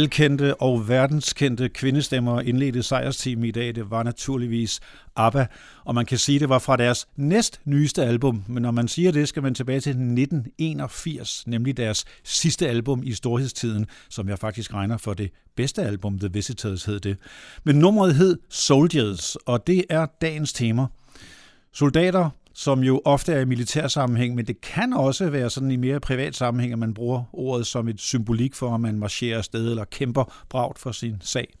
velkendte og verdenskendte kvindestemmer indledte sejrsteam i dag. Det var naturligvis ABBA, og man kan sige, at det var fra deres næst nyeste album. Men når man siger det, skal man tilbage til 1981, nemlig deres sidste album i storhedstiden, som jeg faktisk regner for det bedste album, The Visitors hed det. Men nummeret hed Soldiers, og det er dagens tema. Soldater, som jo ofte er i militær sammenhæng, men det kan også være sådan i mere privat sammenhæng, at man bruger ordet som et symbolik for, at man marcherer afsted eller kæmper bragt for sin sag.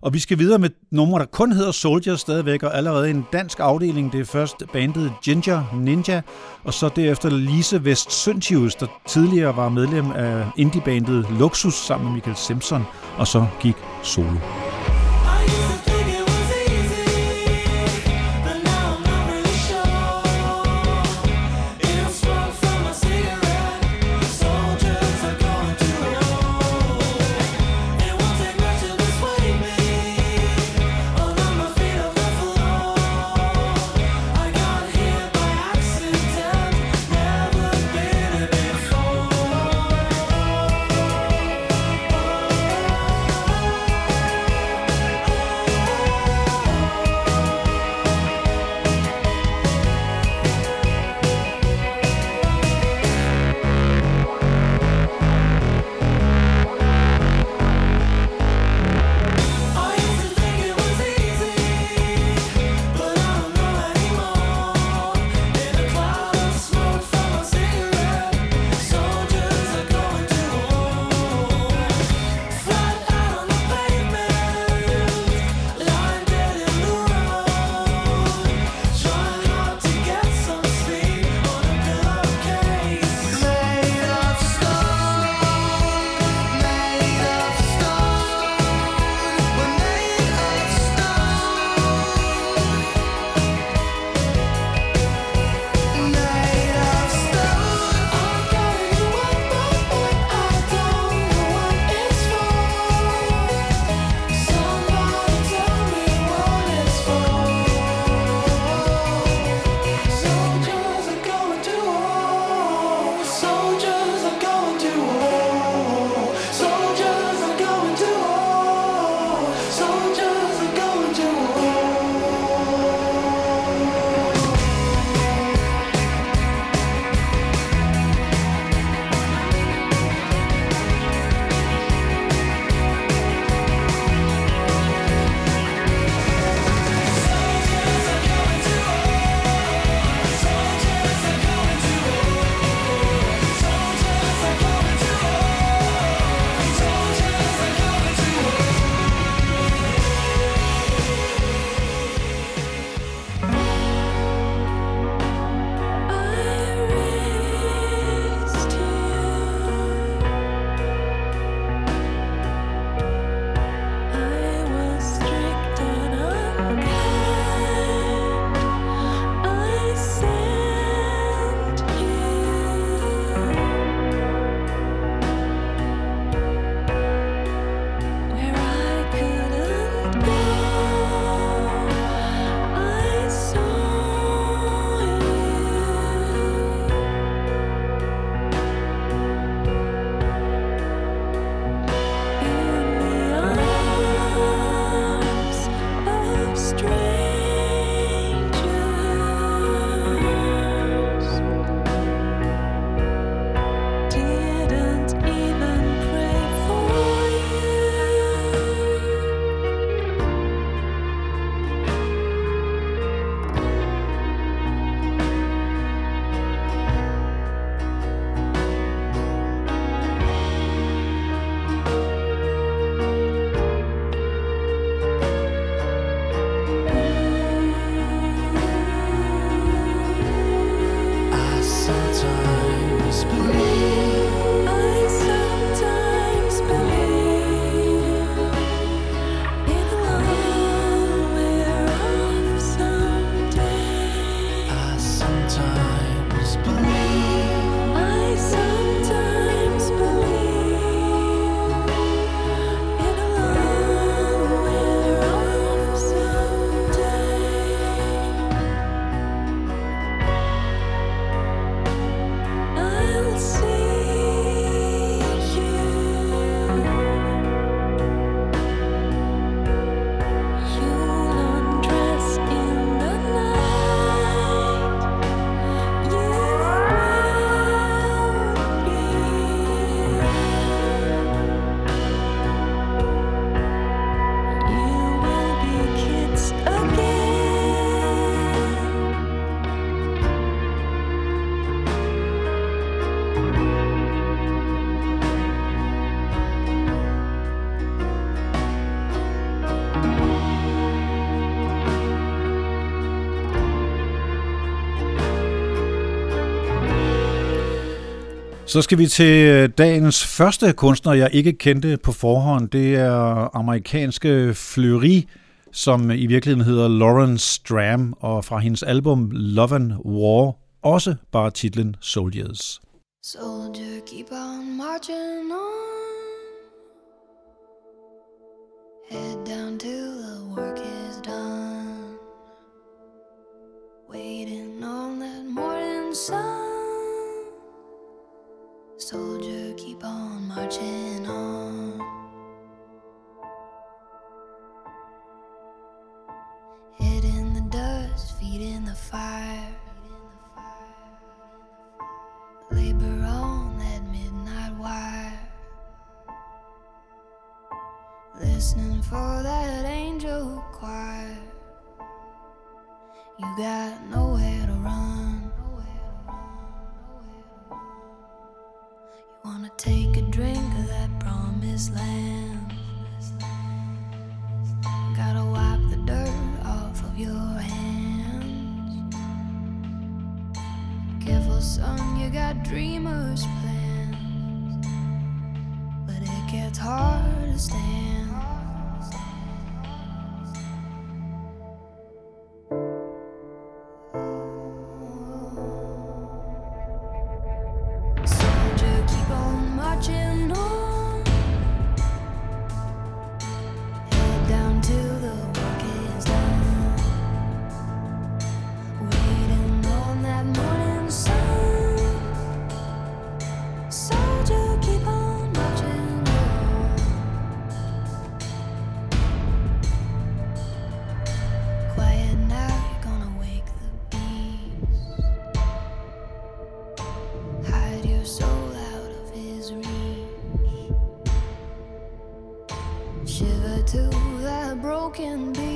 Og vi skal videre med numre, der kun hedder Soldier stadigvæk, og allerede en dansk afdeling. Det er først bandet Ginger Ninja, og så derefter Lise Vest Søntius, der tidligere var medlem af indiebandet Luxus sammen med Michael Simpson, og så gik solo. Så skal vi til øh, dagens første kunstner, jeg ikke kendte på forhånd. Det er amerikanske Fleury, som i virkeligheden hedder Lauren Stram, og fra hendes album Love and War, også bare titlen Soldiers. Soldier, keep on marching on Head down till the work is done Waiting on that morning sun Soldier, keep on marching on. Head in the dust, feet in the fire. Labor on that midnight wire. Listening for that angel choir. You got nowhere dreamers' plans. But it gets hard to stand. Shiver to that broken beat.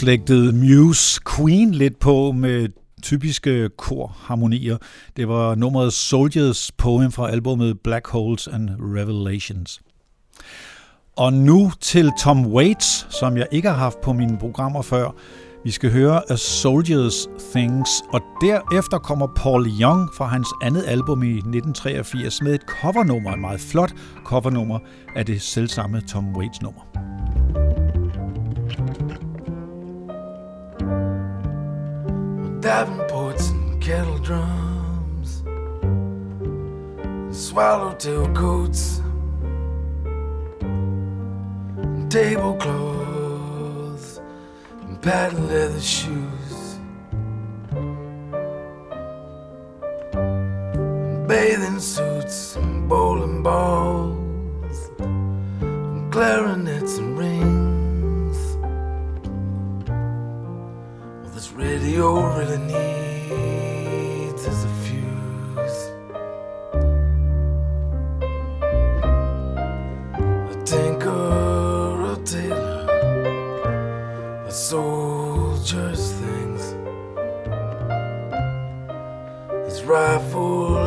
Slægtede Muse Queen lidt på med typiske korharmonier. Det var nummeret Soldiers Poem fra albumet Black Holes and Revelations. Og nu til Tom Waits, som jeg ikke har haft på mine programmer før. Vi skal høre A Soldier's Things, og derefter kommer Paul Young fra hans andet album i 1983 med et covernummer, et meget flot covernummer af det selvsamme Tom Waits nummer. Davenports and kettle drums, swallowtail coats, and tablecloths, and patent leather shoes. and Bathing suits and bowling balls, and clarinets and rings. Radio really needs is a fuse. A tinker, a tailor, a soldier's things. His rifle,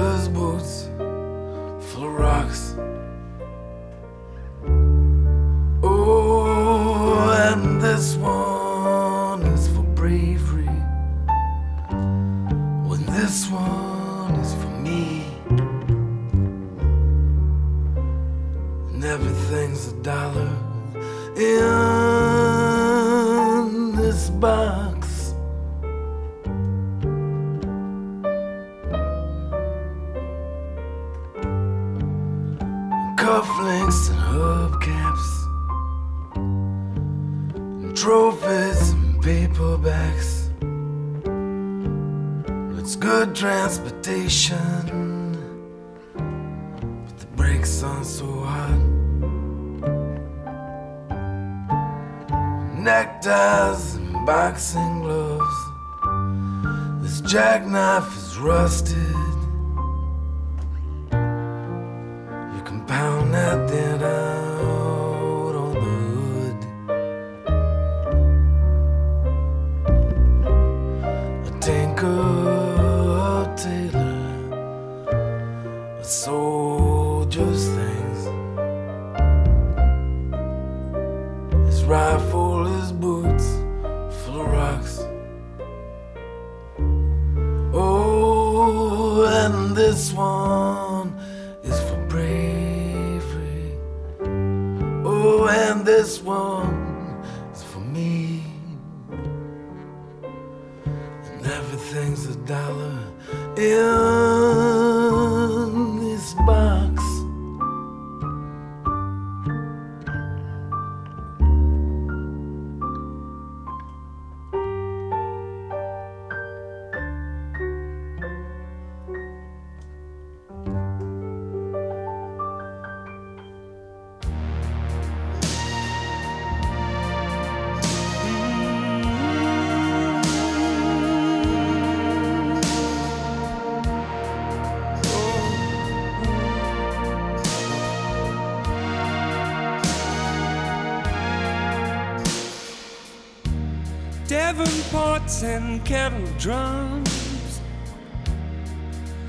Davenports and kettle drums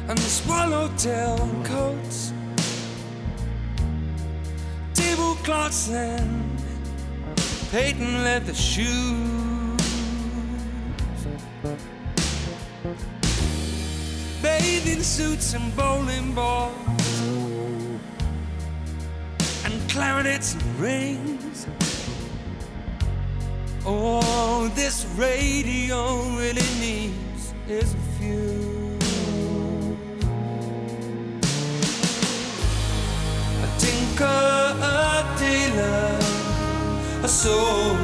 and the swallowtail coats, tablecloths and patent leather shoes, bathing suits and bowling balls, and clarinets and rings. All this radio really needs is a few. A tinker, a dealer, a soldier's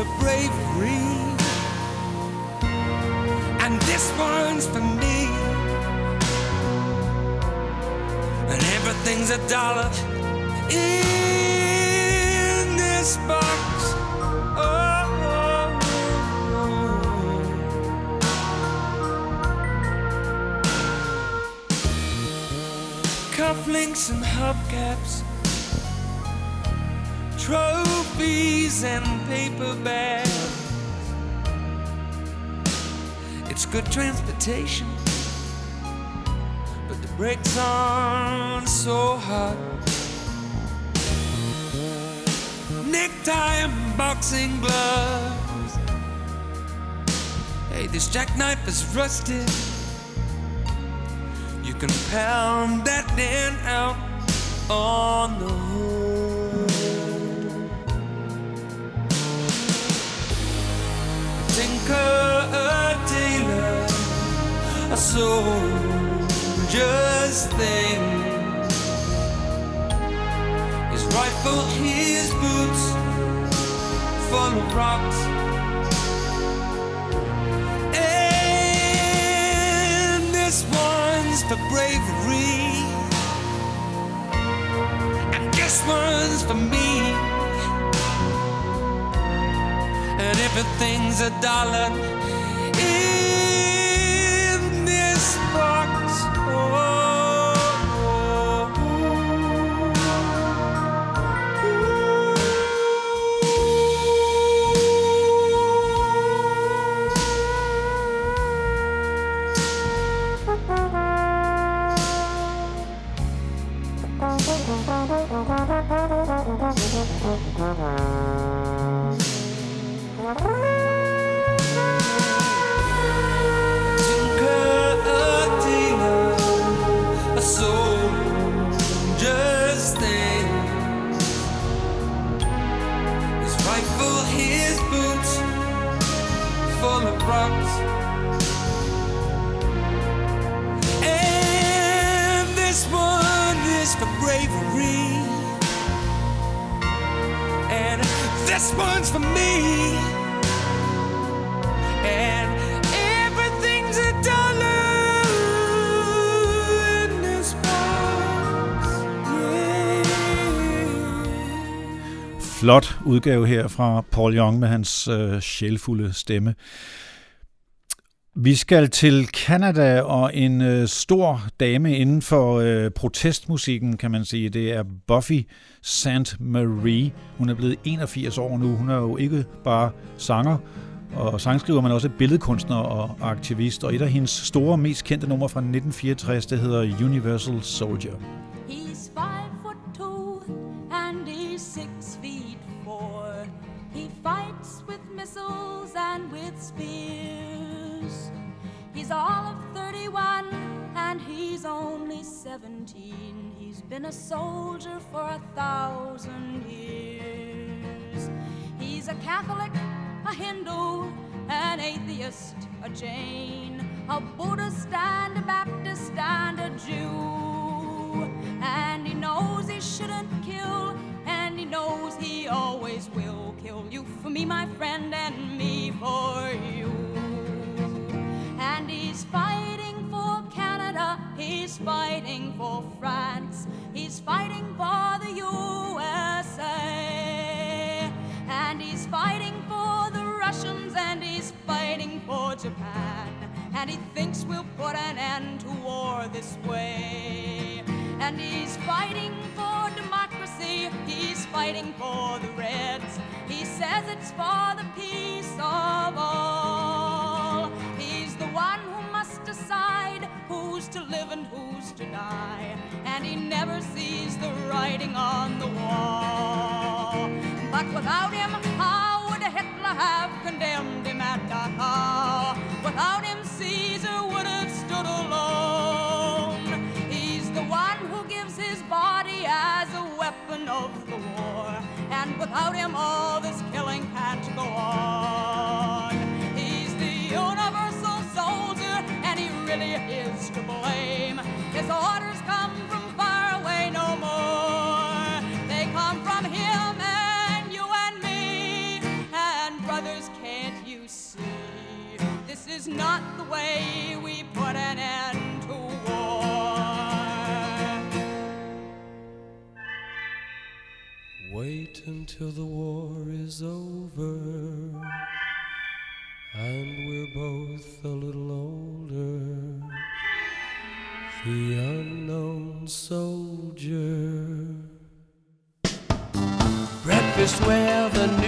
for bravery. And this one's for me. And everything's a dollar in this box. Oh, Cufflinks and hubcaps trophies and paper bags. It's good transportation, but the brakes aren't so hot. Necktie and boxing gloves. Hey, this jackknife is rusted. You can pound that dent out on the tinker, a tailor, a soldier's thing. His rifle, his boots, full of rocks. And this one's for bravery. And this one's for me. Everything's a dollar one's for me. And everything's a dollar in this box. Yeah. Flot udgave her fra Paul Young med hans øh, sjælfulde stemme. Vi skal til Canada og en øh, stor dame inden for øh, protestmusikken, kan man sige. Det er Buffy St. Marie. Hun er blevet 81 år nu. Hun er jo ikke bare sanger og sangskriver, men også billedkunstner og aktivist. Og et af hendes store, mest kendte numre fra 1964, det hedder Universal Soldier. He's five foot two and he's six feet four. He fights with missiles and with spears. He's all of 31 and he's only 17. He's been a soldier for a thousand years. He's a Catholic, a Hindu, an atheist, a Jain, a Buddhist and a Baptist and a Jew. And he knows he shouldn't kill, and he knows he always will kill you for me, my friend, and me for you. And he's fighting for Canada, he's fighting for France, he's fighting for the USA. And he's fighting for the Russians, and he's fighting for Japan. And he thinks we'll put an end to war this way. And he's fighting for democracy, he's fighting for the Reds. He says it's for the peace of And he never sees the writing on the wall. But without him, how would Hitler have condemned him at Dachau? Without him, Caesar would have stood alone. He's the one who gives his body as a weapon of the war. And without him, all this killing can't go on. Is not the way we put an end to war. Wait until the war is over and we're both a little older. The unknown soldier. Breakfast where the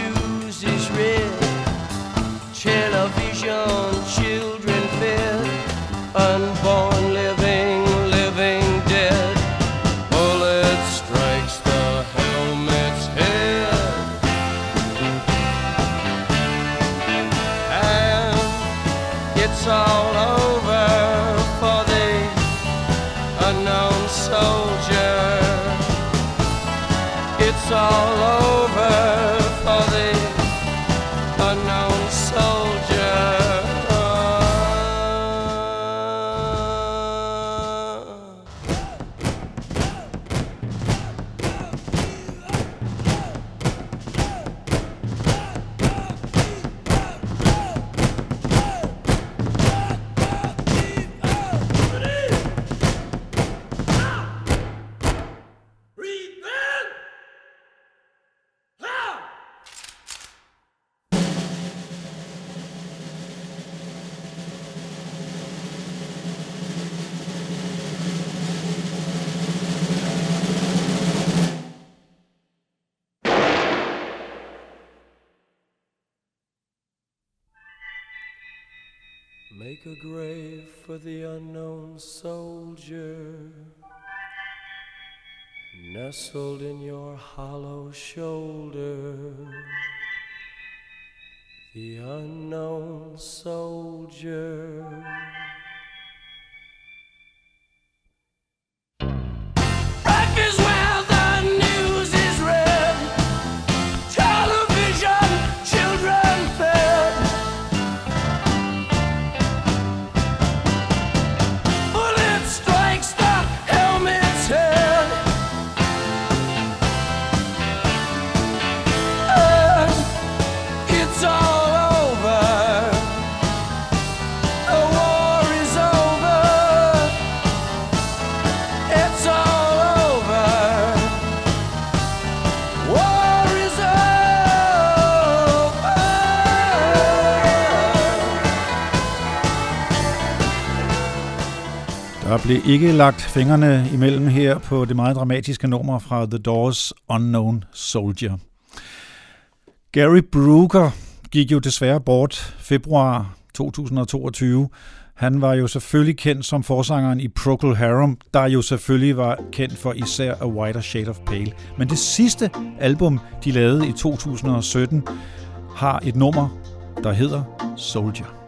Make a grave for the unknown soldier nestled in your hollow shoulder. The unknown soldier. Blev ikke lagt fingrene imellem her på det meget dramatiske nummer fra The Doors Unknown Soldier. Gary Brooker gik jo desværre bort februar 2022. Han var jo selvfølgelig kendt som forsangeren i Procol Harum, der jo selvfølgelig var kendt for især A Whiter Shade of Pale. Men det sidste album, de lavede i 2017, har et nummer, der hedder Soldier.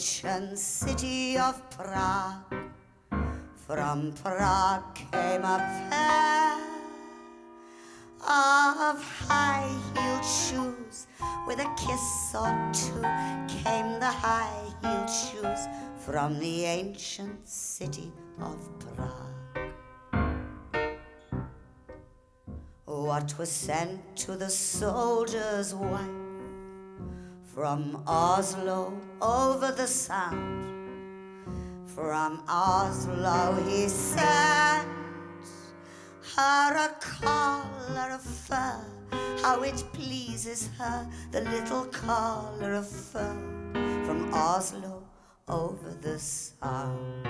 Ancient city of Prague? From Prague came a pair of high heeled shoes. With a kiss or two came the high heeled shoes from the ancient city of Prague. What was sent to the soldier's wife from Oslo over the sound? From Oslo he sent her a collar of fur. How it pleases her, the little collar of fur from Oslo over the sound.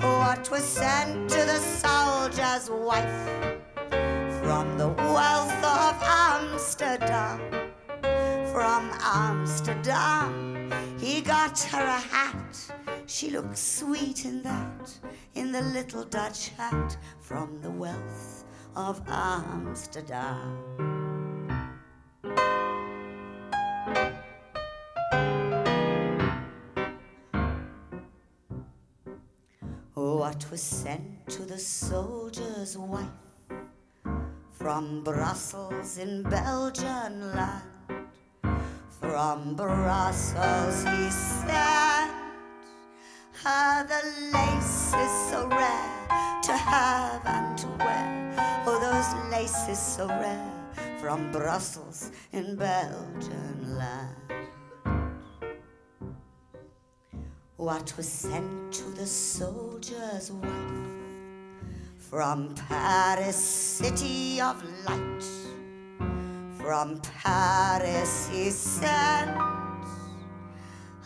What was sent to the soldier's wife from the wealth of Amsterdam? From Amsterdam, he got her a hat She looked sweet in that, in the little Dutch hat from the wealth of Amsterdam. What was sent to the soldier's wife from Brussels in Belgian land? From Brussels he sent her the laces so rare to have and to wear. Oh, those laces so rare from Brussels in Belgian land. What was sent to the soldier's wife from Paris, city of light? From Paris he sent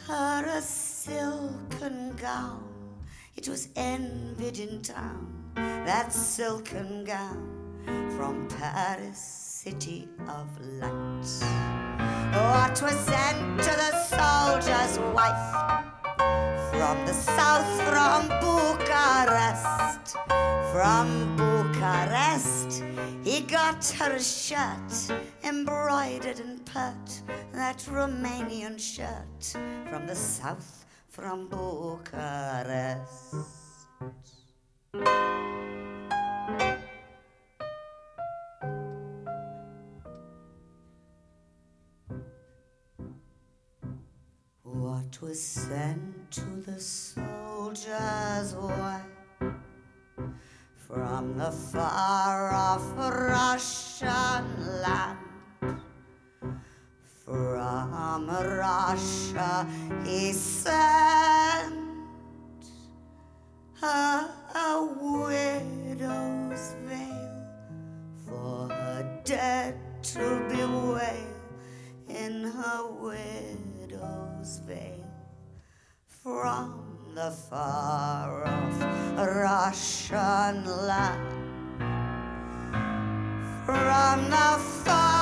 her a silken gown. It was envied in town, that silken gown from Paris, city of light. What was sent to the soldier's wife? from the south, from Bucharest. From Bucharest, he got her a shirt embroidered and pert, that Romanian shirt from the south, from Bucharest. What was sent to the soldier's wife from the far off Russian land? From Russia he sent her a widow's veil for her dead to bewail in her widow's veil from the far off Russian land. From the far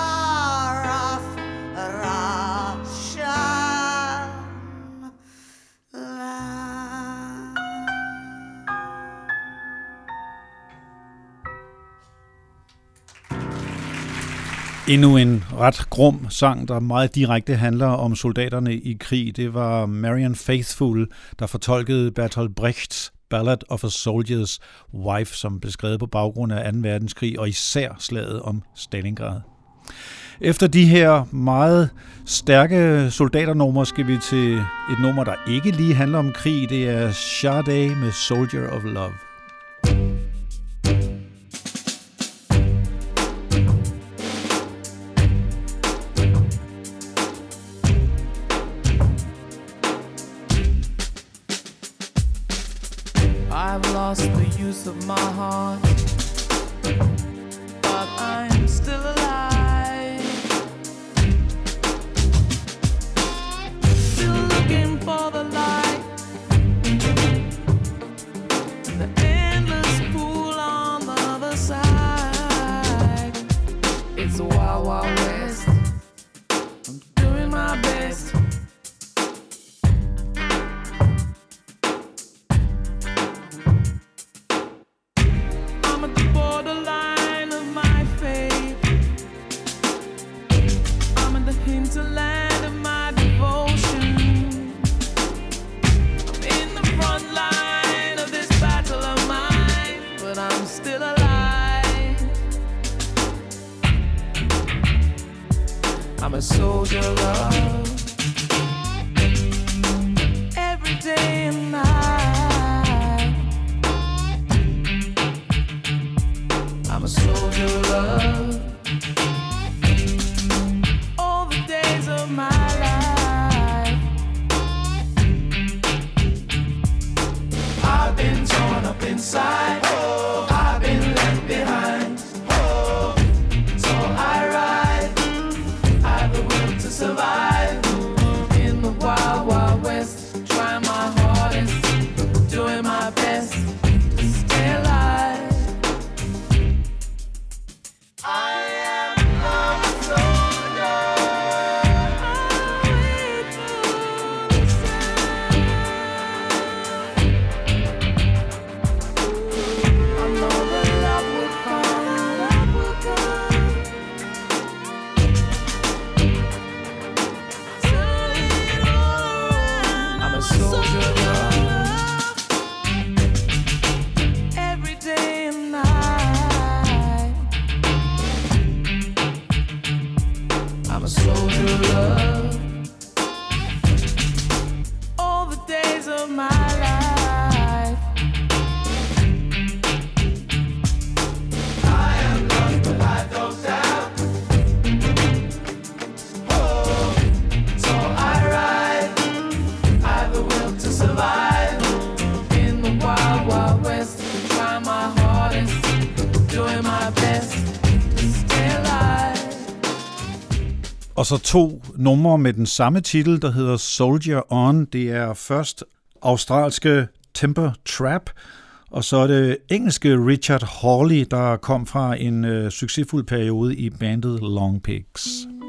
Endnu en ret grum sang, der meget direkte handler om soldaterne i krig. Det var Marian Faithful, der fortolkede Bertolt Brechts Ballad of a Soldier's Wife, som blev skrevet på baggrund af 2. verdenskrig og især slaget om Stalingrad. Efter de her meget stærke soldaternumre skal vi til et nummer, der ikke lige handler om krig. Det er Sade med Soldier of Love. Og så to numre med den samme titel, der hedder Soldier On. Det er først australske Temper Trap, og så er det engelske Richard Hawley, der kom fra en øh, succesfuld periode i bandet Long Pigs. Mm.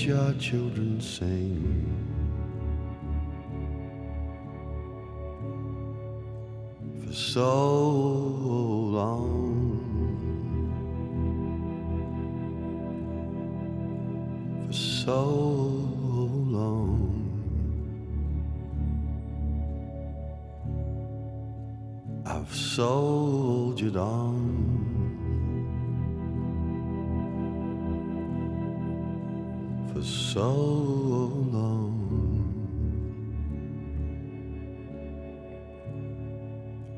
The churchyard, children sing. For so long. For so long. I've soldiered on. So long.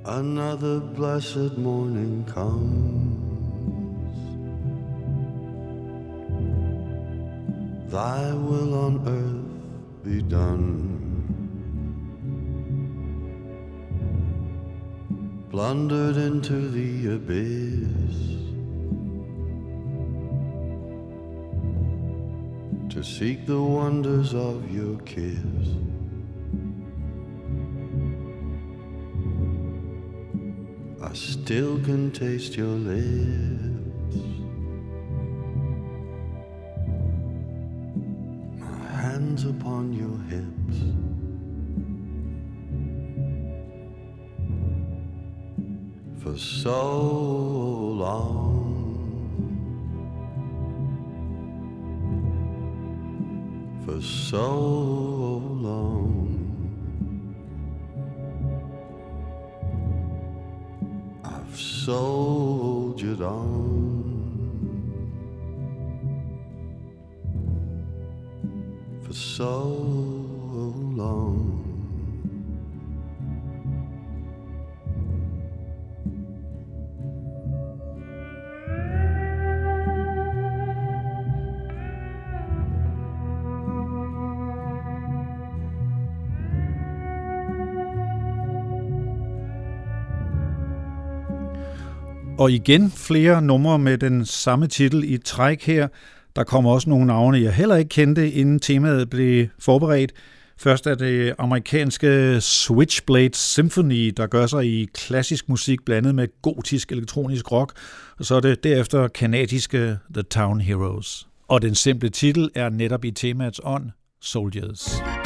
Another blessed morning comes. Thy will on earth be done. Blundered into the abyss to seek the wonders of your kiss. I still can taste your lips. My hands upon your hips. For so long. So long. I've soldiered Og igen flere numre med den samme titel i træk her. Der kommer også nogle navne, jeg heller ikke kendte, inden temaet blev forberedt. Først er det amerikanske Switchblade Symphony, der gør sig i klassisk musik blandet med gotisk elektronisk rock. Og så er det derefter kanadiske The Town Heroes. Og den simple titel er netop i temaets ånd, Soldiers. Soldiers.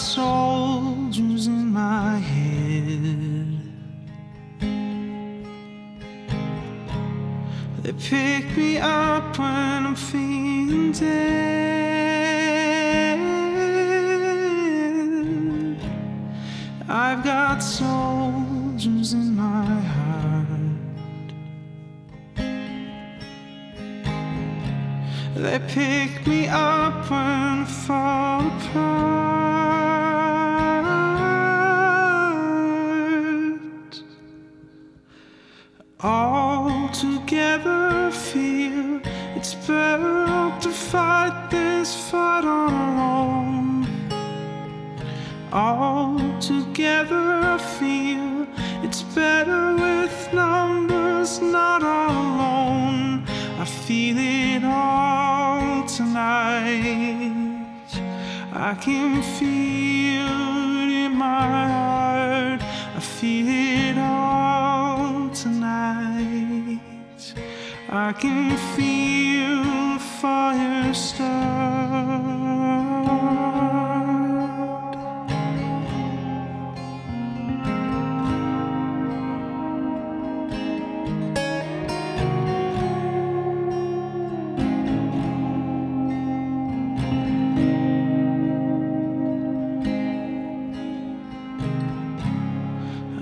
Got it's better to fight this fight on our own. All together I feel it's better with numbers, not alone. I feel it all tonight. I can feel it in my heart. I feel it all tonight. I can feel fire start.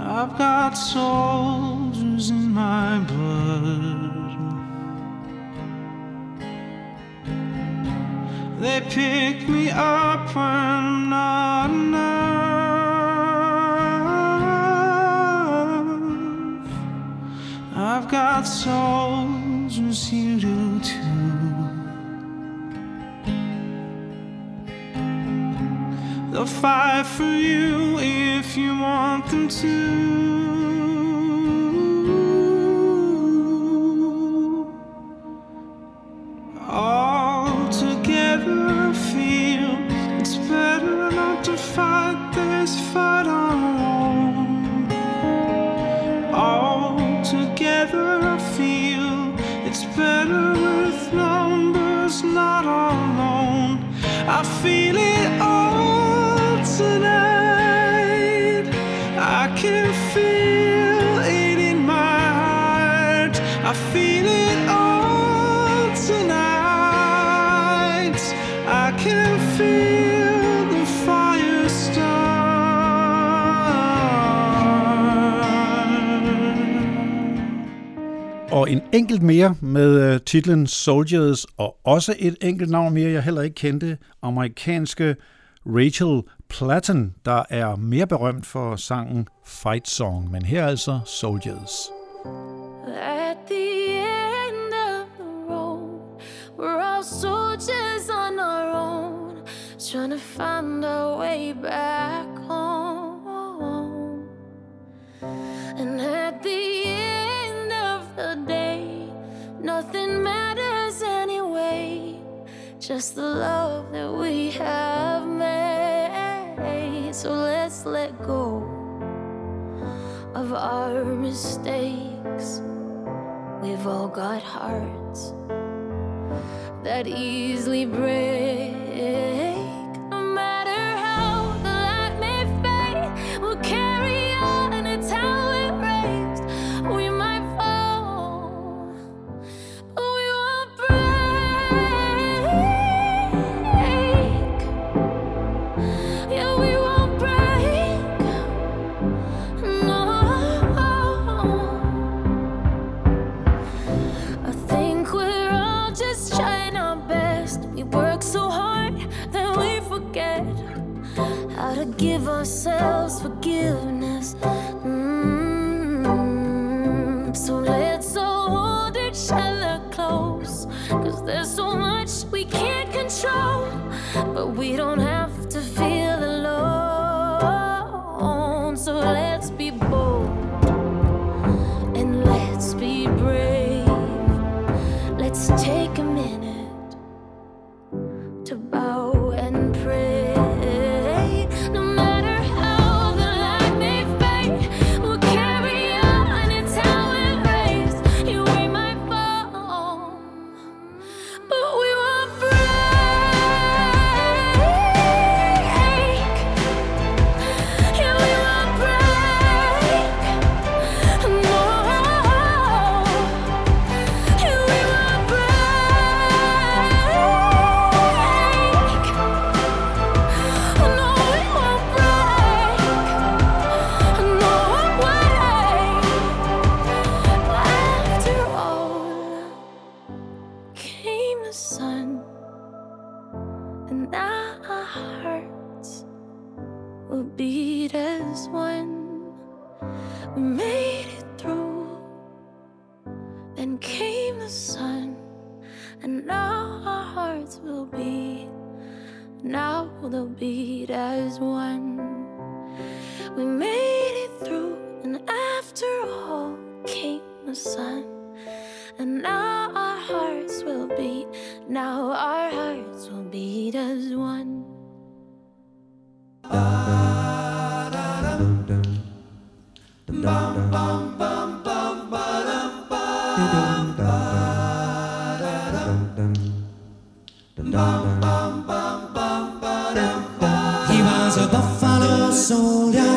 I've got soldiers They pick me up when I'm not enough. I've got soldiers, you do too. They'll fight for you if you want them to. Enkelt mere med øh, titlen Soldiers, og også et enkelt navn mere, jeg heller ikke kendte, amerikanske Rachel Platten, der er mere berømt for sangen Fight Song, men her er altså Soldiers. At the end of the road, we're all soldiers on our own, trying to find our way back home. And at the end nothing matters anyway, just the love that we have made. So let's let go of our mistakes. We've all got hearts that easily break. Ourselves forgiveness. Mm, So let's all hold each other close. Cause there's so much we can't control, but we don't have to feel buffalo soldier,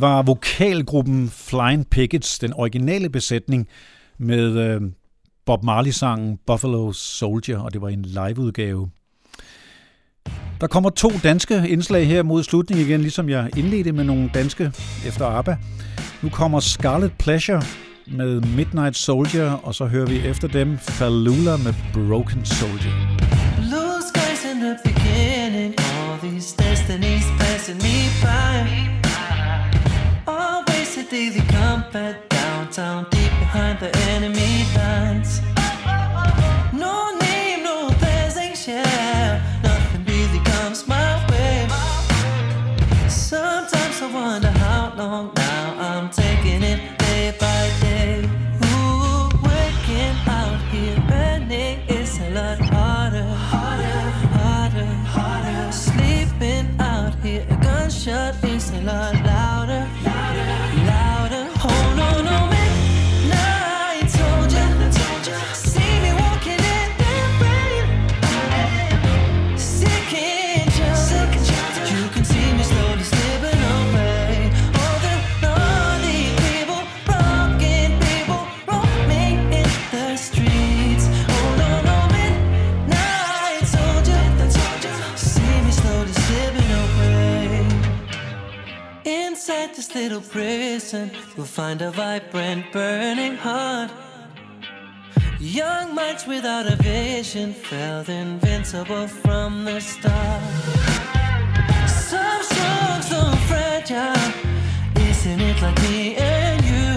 Var vokalgruppen Flying Pickets, den originale besætning, med øh, Bob Marley-sangen Buffalo Soldier, og det var en liveudgave. Der kommer to danske indslag her mod slutningen igen, ligesom jeg indledte med nogle danske efter ABBA. Nu kommer Scarlet Pleasure med Midnight Soldier, og så hører vi efter dem Fallula med Broken Soldier. but downtown, deep behind the little prison, we'll find a vibrant, burning heart. Young minds without a vision felt invincible from the start. Some strong, so fragile. Isn't it like me and you?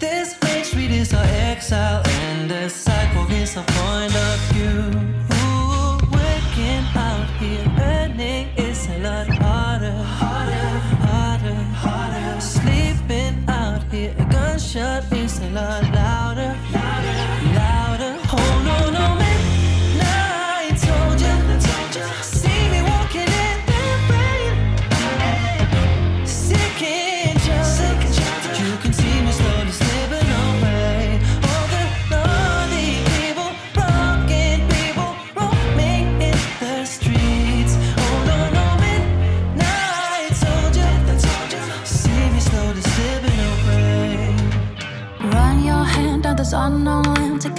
This main street is our exile, and the cycle is our point of view.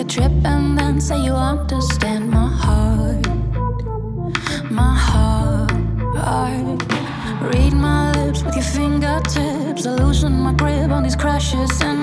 trip and then say you understand my heart. My heart. Read my lips with your fingertips. I loosen my grip on these crashes and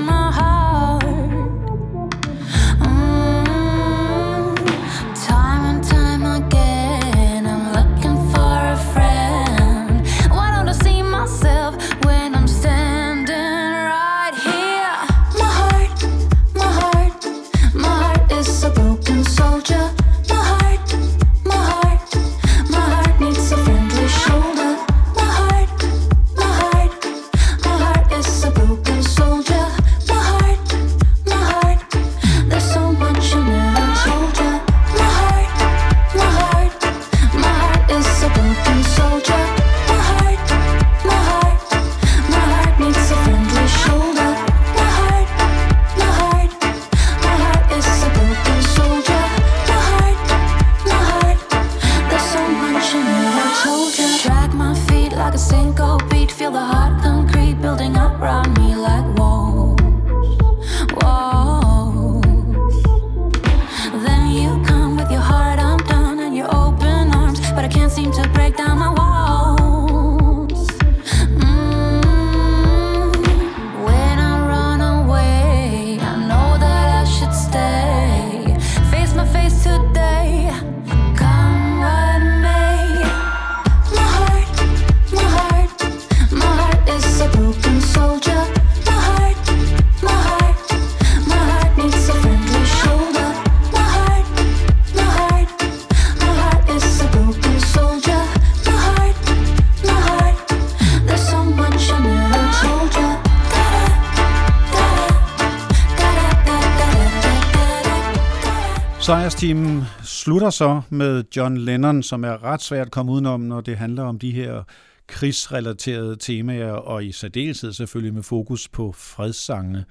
slutter så med John Lennon, som er ret svært at komme udenom, når det handler om de her krigsrelaterede temaer, og i særdeleshed selvfølgelig med fokus på fredssangene.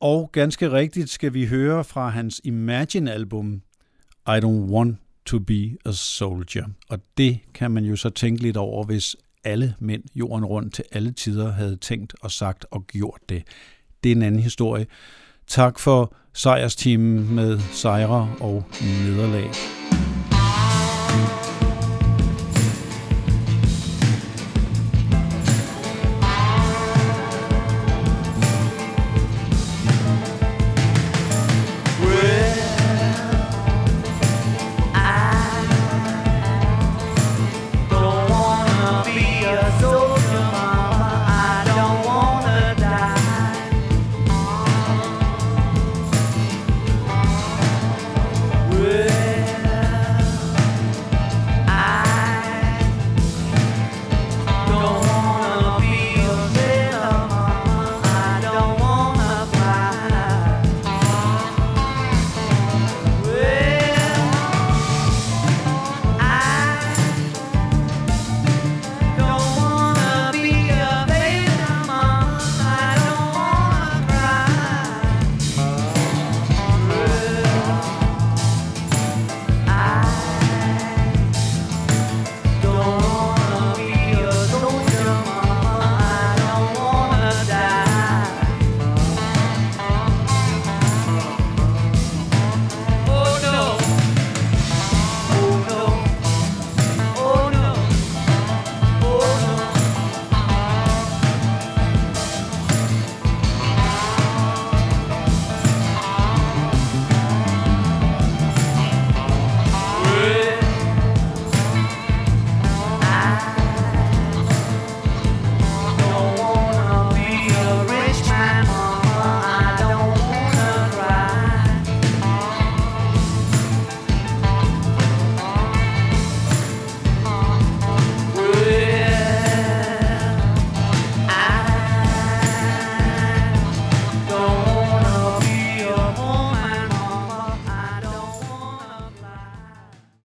Og ganske rigtigt skal vi høre fra hans Imagine-album I Don't Want to Be a Soldier. Og det kan man jo så tænke lidt over, hvis alle mænd jorden rundt til alle tider havde tænkt og sagt og gjort det. Det er en anden historie. Tak for sejrsteamen med sejre og nederlag. thank you